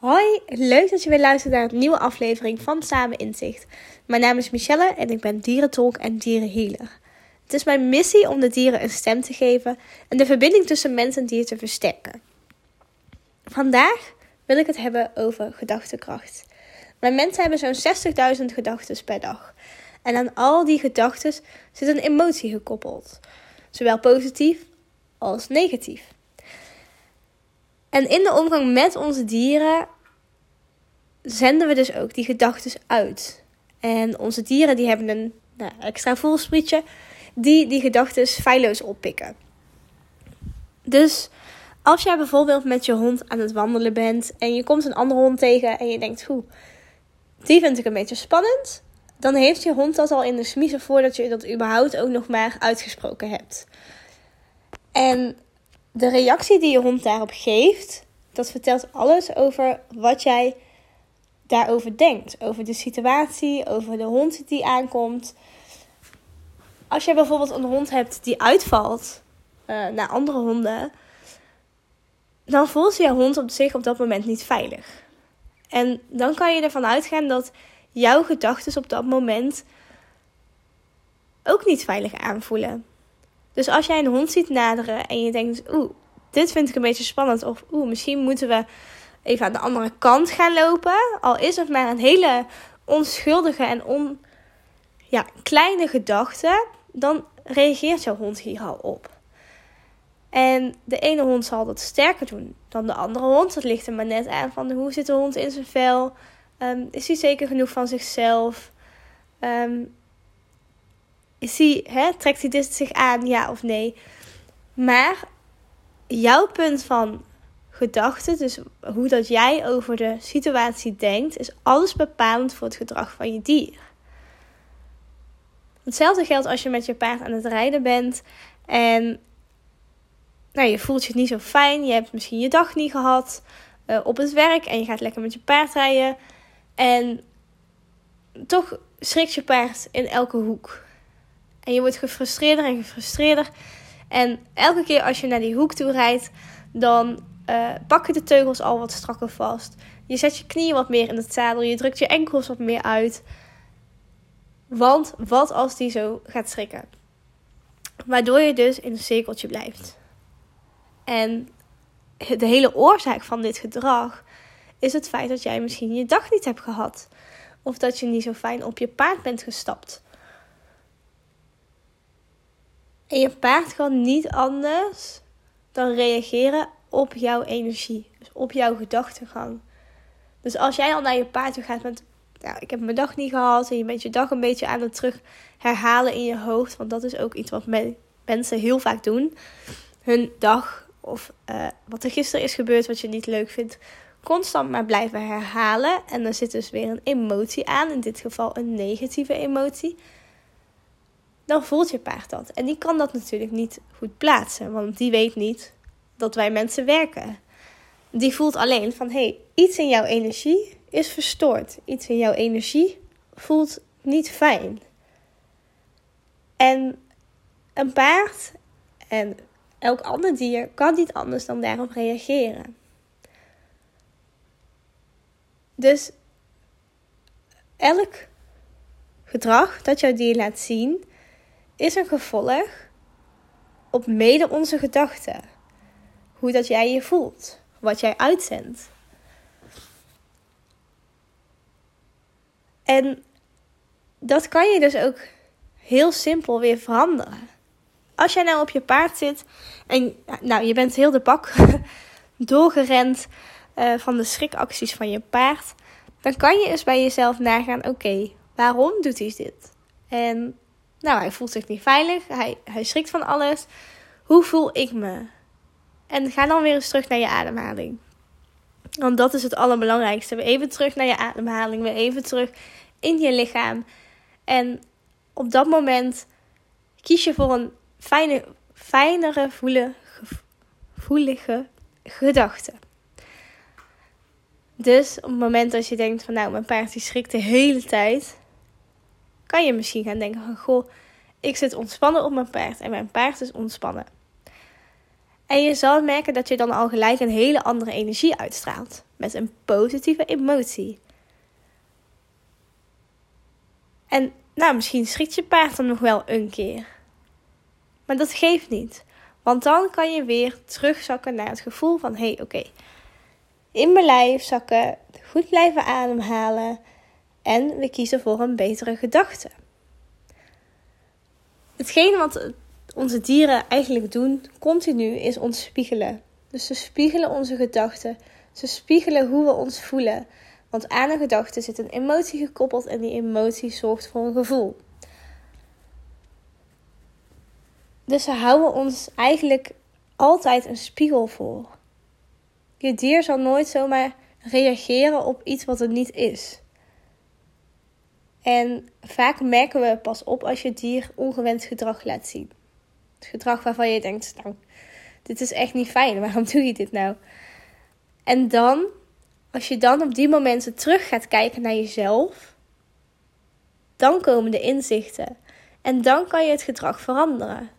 Hoi, leuk dat je weer luistert naar een nieuwe aflevering van Samen Inzicht. Mijn naam is Michelle en ik ben dierentolk en dierenhealer. Het is mijn missie om de dieren een stem te geven en de verbinding tussen mens en dier te versterken. Vandaag wil ik het hebben over gedachtekracht. Wij mensen hebben zo'n 60.000 gedachten per dag. En aan al die gedachten zit een emotie gekoppeld, zowel positief als negatief. En in de omgang met onze dieren zenden we dus ook die gedachten uit. En onze dieren die hebben een nou, extra voelsprietje die die gedachten feilloos oppikken. Dus als jij bijvoorbeeld met je hond aan het wandelen bent en je komt een andere hond tegen en je denkt, hoe, die vind ik een beetje spannend, dan heeft je hond dat al in de smiezen voordat je dat überhaupt ook nog maar uitgesproken hebt. En de reactie die je hond daarop geeft, dat vertelt alles over wat jij daarover denkt. Over de situatie, over de hond die aankomt. Als je bijvoorbeeld een hond hebt die uitvalt uh, naar andere honden, dan voelt je hond op zich op dat moment niet veilig. En dan kan je ervan uitgaan dat jouw gedachten op dat moment ook niet veilig aanvoelen. Dus als jij een hond ziet naderen en je denkt, oeh, dit vind ik een beetje spannend. Of oeh, misschien moeten we even aan de andere kant gaan lopen. Al is het maar een hele onschuldige en on, ja, kleine gedachte. Dan reageert jouw hond hier al op. En de ene hond zal dat sterker doen dan de andere hond. Dat ligt er maar net aan van hoe zit de hond in zijn vel. Um, is hij zeker genoeg van zichzelf? Um, hij, hè, trekt hij dit zich aan, ja of nee? Maar jouw punt van gedachte, dus hoe dat jij over de situatie denkt, is alles bepalend voor het gedrag van je dier. Hetzelfde geldt als je met je paard aan het rijden bent en nou, je voelt je niet zo fijn, je hebt misschien je dag niet gehad uh, op het werk en je gaat lekker met je paard rijden en toch schrikt je paard in elke hoek. En je wordt gefrustreerder en gefrustreerder. En elke keer als je naar die hoek toe rijdt, dan uh, pak je de teugels al wat strakker vast. Je zet je knieën wat meer in het zadel. Je drukt je enkels wat meer uit. Want wat als die zo gaat schrikken? Waardoor je dus in een cirkeltje blijft. En de hele oorzaak van dit gedrag is het feit dat jij misschien je dag niet hebt gehad. Of dat je niet zo fijn op je paard bent gestapt. En je paard kan niet anders dan reageren op jouw energie. Dus op jouw gedachtegang. Dus als jij al naar je paard toe gaat met... Ja, ik heb mijn dag niet gehad. En je bent je dag een beetje aan het terug herhalen in je hoofd. Want dat is ook iets wat mensen heel vaak doen. Hun dag of uh, wat er gisteren is gebeurd wat je niet leuk vindt. Constant maar blijven herhalen. En dan zit dus weer een emotie aan. In dit geval een negatieve emotie dan voelt je paard dat. En die kan dat natuurlijk niet goed plaatsen, want die weet niet dat wij mensen werken. Die voelt alleen van hé, hey, iets in jouw energie is verstoord. Iets in jouw energie voelt niet fijn. En een paard en elk ander dier kan niet anders dan daarop reageren. Dus elk gedrag dat jouw dier laat zien, is een gevolg op mede onze gedachten. Hoe dat jij je voelt, wat jij uitzendt. En dat kan je dus ook heel simpel weer veranderen. Als jij nou op je paard zit en nou, je bent heel de bak doorgerend uh, van de schrikacties van je paard, dan kan je eens bij jezelf nagaan: oké, waarom doet hij dit? En nou, hij voelt zich niet veilig. Hij, hij schrikt van alles. Hoe voel ik me? En ga dan weer eens terug naar je ademhaling. Want dat is het allerbelangrijkste. Weer even terug naar je ademhaling. Weer even terug in je lichaam. En op dat moment kies je voor een fijne, fijnere, voelige, voelige gedachte. Dus op het moment dat je denkt van nou, mijn paard die schrikt de hele tijd kan je misschien gaan denken van goh, ik zit ontspannen op mijn paard en mijn paard is ontspannen. En je zal merken dat je dan al gelijk een hele andere energie uitstraalt. met een positieve emotie. En nou, misschien schrikt je paard dan nog wel een keer. Maar dat geeft niet. Want dan kan je weer terugzakken naar het gevoel van: hé, hey, oké. In mijn lijf zakken, goed blijven ademhalen. En we kiezen voor een betere gedachte. Hetgene wat onze dieren eigenlijk doen, continu, is ons spiegelen. Dus ze spiegelen onze gedachten. Ze spiegelen hoe we ons voelen. Want aan een gedachte zit een emotie gekoppeld en die emotie zorgt voor een gevoel. Dus ze houden ons eigenlijk altijd een spiegel voor. Je dier zal nooit zomaar reageren op iets wat er niet is. En vaak merken we pas op als je dier ongewenst gedrag laat zien. Het gedrag waarvan je denkt, nou, dit is echt niet fijn, waarom doe je dit nou? En dan, als je dan op die momenten terug gaat kijken naar jezelf, dan komen de inzichten. En dan kan je het gedrag veranderen.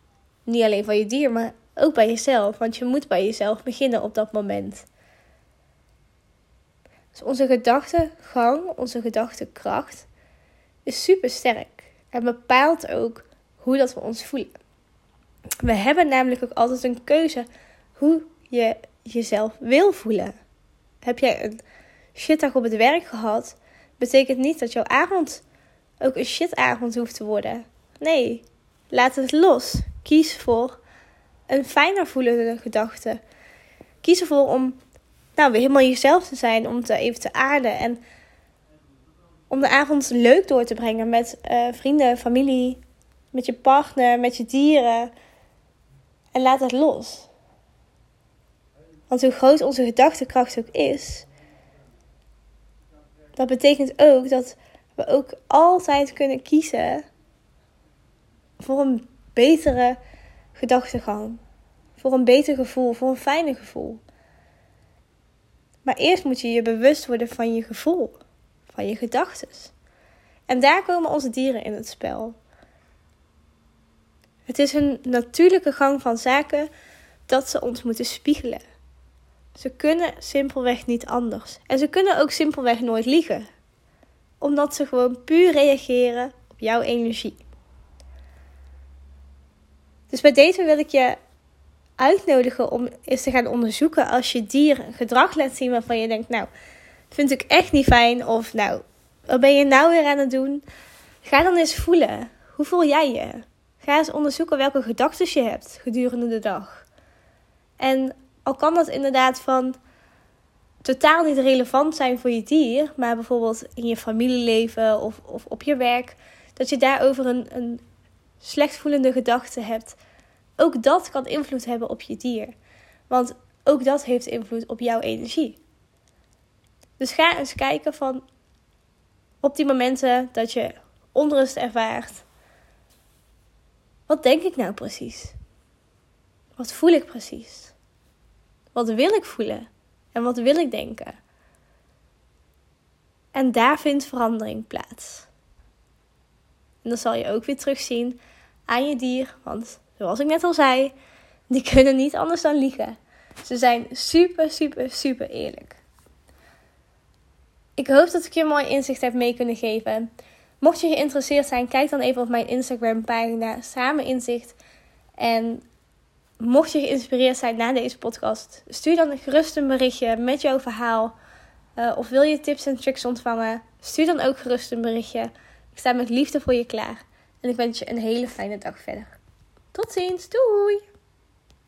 Niet alleen van je dier, maar ook bij jezelf. Want je moet bij jezelf beginnen op dat moment. Dus onze gedachtegang, onze gedachtekracht is super sterk. En bepaalt ook hoe dat we ons voelen. We hebben namelijk ook altijd een keuze hoe je jezelf wil voelen. Heb jij een shitdag op het werk gehad, betekent niet dat jouw avond ook een shitavond hoeft te worden. Nee, laat het los. Kies voor een fijner voelende gedachte. Kies ervoor om nou, weer helemaal jezelf te zijn, om te even te aarden en om de avond leuk door te brengen met uh, vrienden, familie, met je partner, met je dieren. En laat het los. Want hoe groot onze gedachtekracht ook is, dat betekent ook dat we ook altijd kunnen kiezen voor een betere gedachtegang. Voor een beter gevoel, voor een fijner gevoel. Maar eerst moet je je bewust worden van je gevoel, van je gedachten. En daar komen onze dieren in het spel. Het is een natuurlijke gang van zaken dat ze ons moeten spiegelen. Ze kunnen simpelweg niet anders. En ze kunnen ook simpelweg nooit liegen. Omdat ze gewoon puur reageren op jouw energie. Dus bij deze wil ik je uitnodigen om eens te gaan onderzoeken als je dier een gedrag laat zien waarvan je denkt, nou, vind ik echt niet fijn of nou, wat ben je nou weer aan het doen? Ga dan eens voelen. Hoe voel jij je? Ga eens onderzoeken welke gedachten je hebt gedurende de dag. En al kan dat inderdaad van totaal niet relevant zijn voor je dier, maar bijvoorbeeld in je familieleven of, of op je werk, dat je daarover een, een slecht voelende gedachte hebt. Ook dat kan invloed hebben op je dier. Want ook dat heeft invloed op jouw energie. Dus ga eens kijken van op die momenten dat je onrust ervaart. Wat denk ik nou precies? Wat voel ik precies? Wat wil ik voelen? En wat wil ik denken? En daar vindt verandering plaats. En dat zal je ook weer terugzien aan je dier. Want zoals ik net al zei, die kunnen niet anders dan liegen. Ze zijn super, super, super eerlijk. Ik hoop dat ik je een mooi inzicht heb mee kunnen geven. Mocht je geïnteresseerd zijn, kijk dan even op mijn Instagram pagina Samen Inzicht. En mocht je geïnspireerd zijn na deze podcast, stuur dan gerust een berichtje met jouw verhaal. Uh, of wil je tips en tricks ontvangen, stuur dan ook gerust een berichtje. Ik sta met liefde voor je klaar. En ik wens je een hele fijne dag verder. Tot ziens, doei!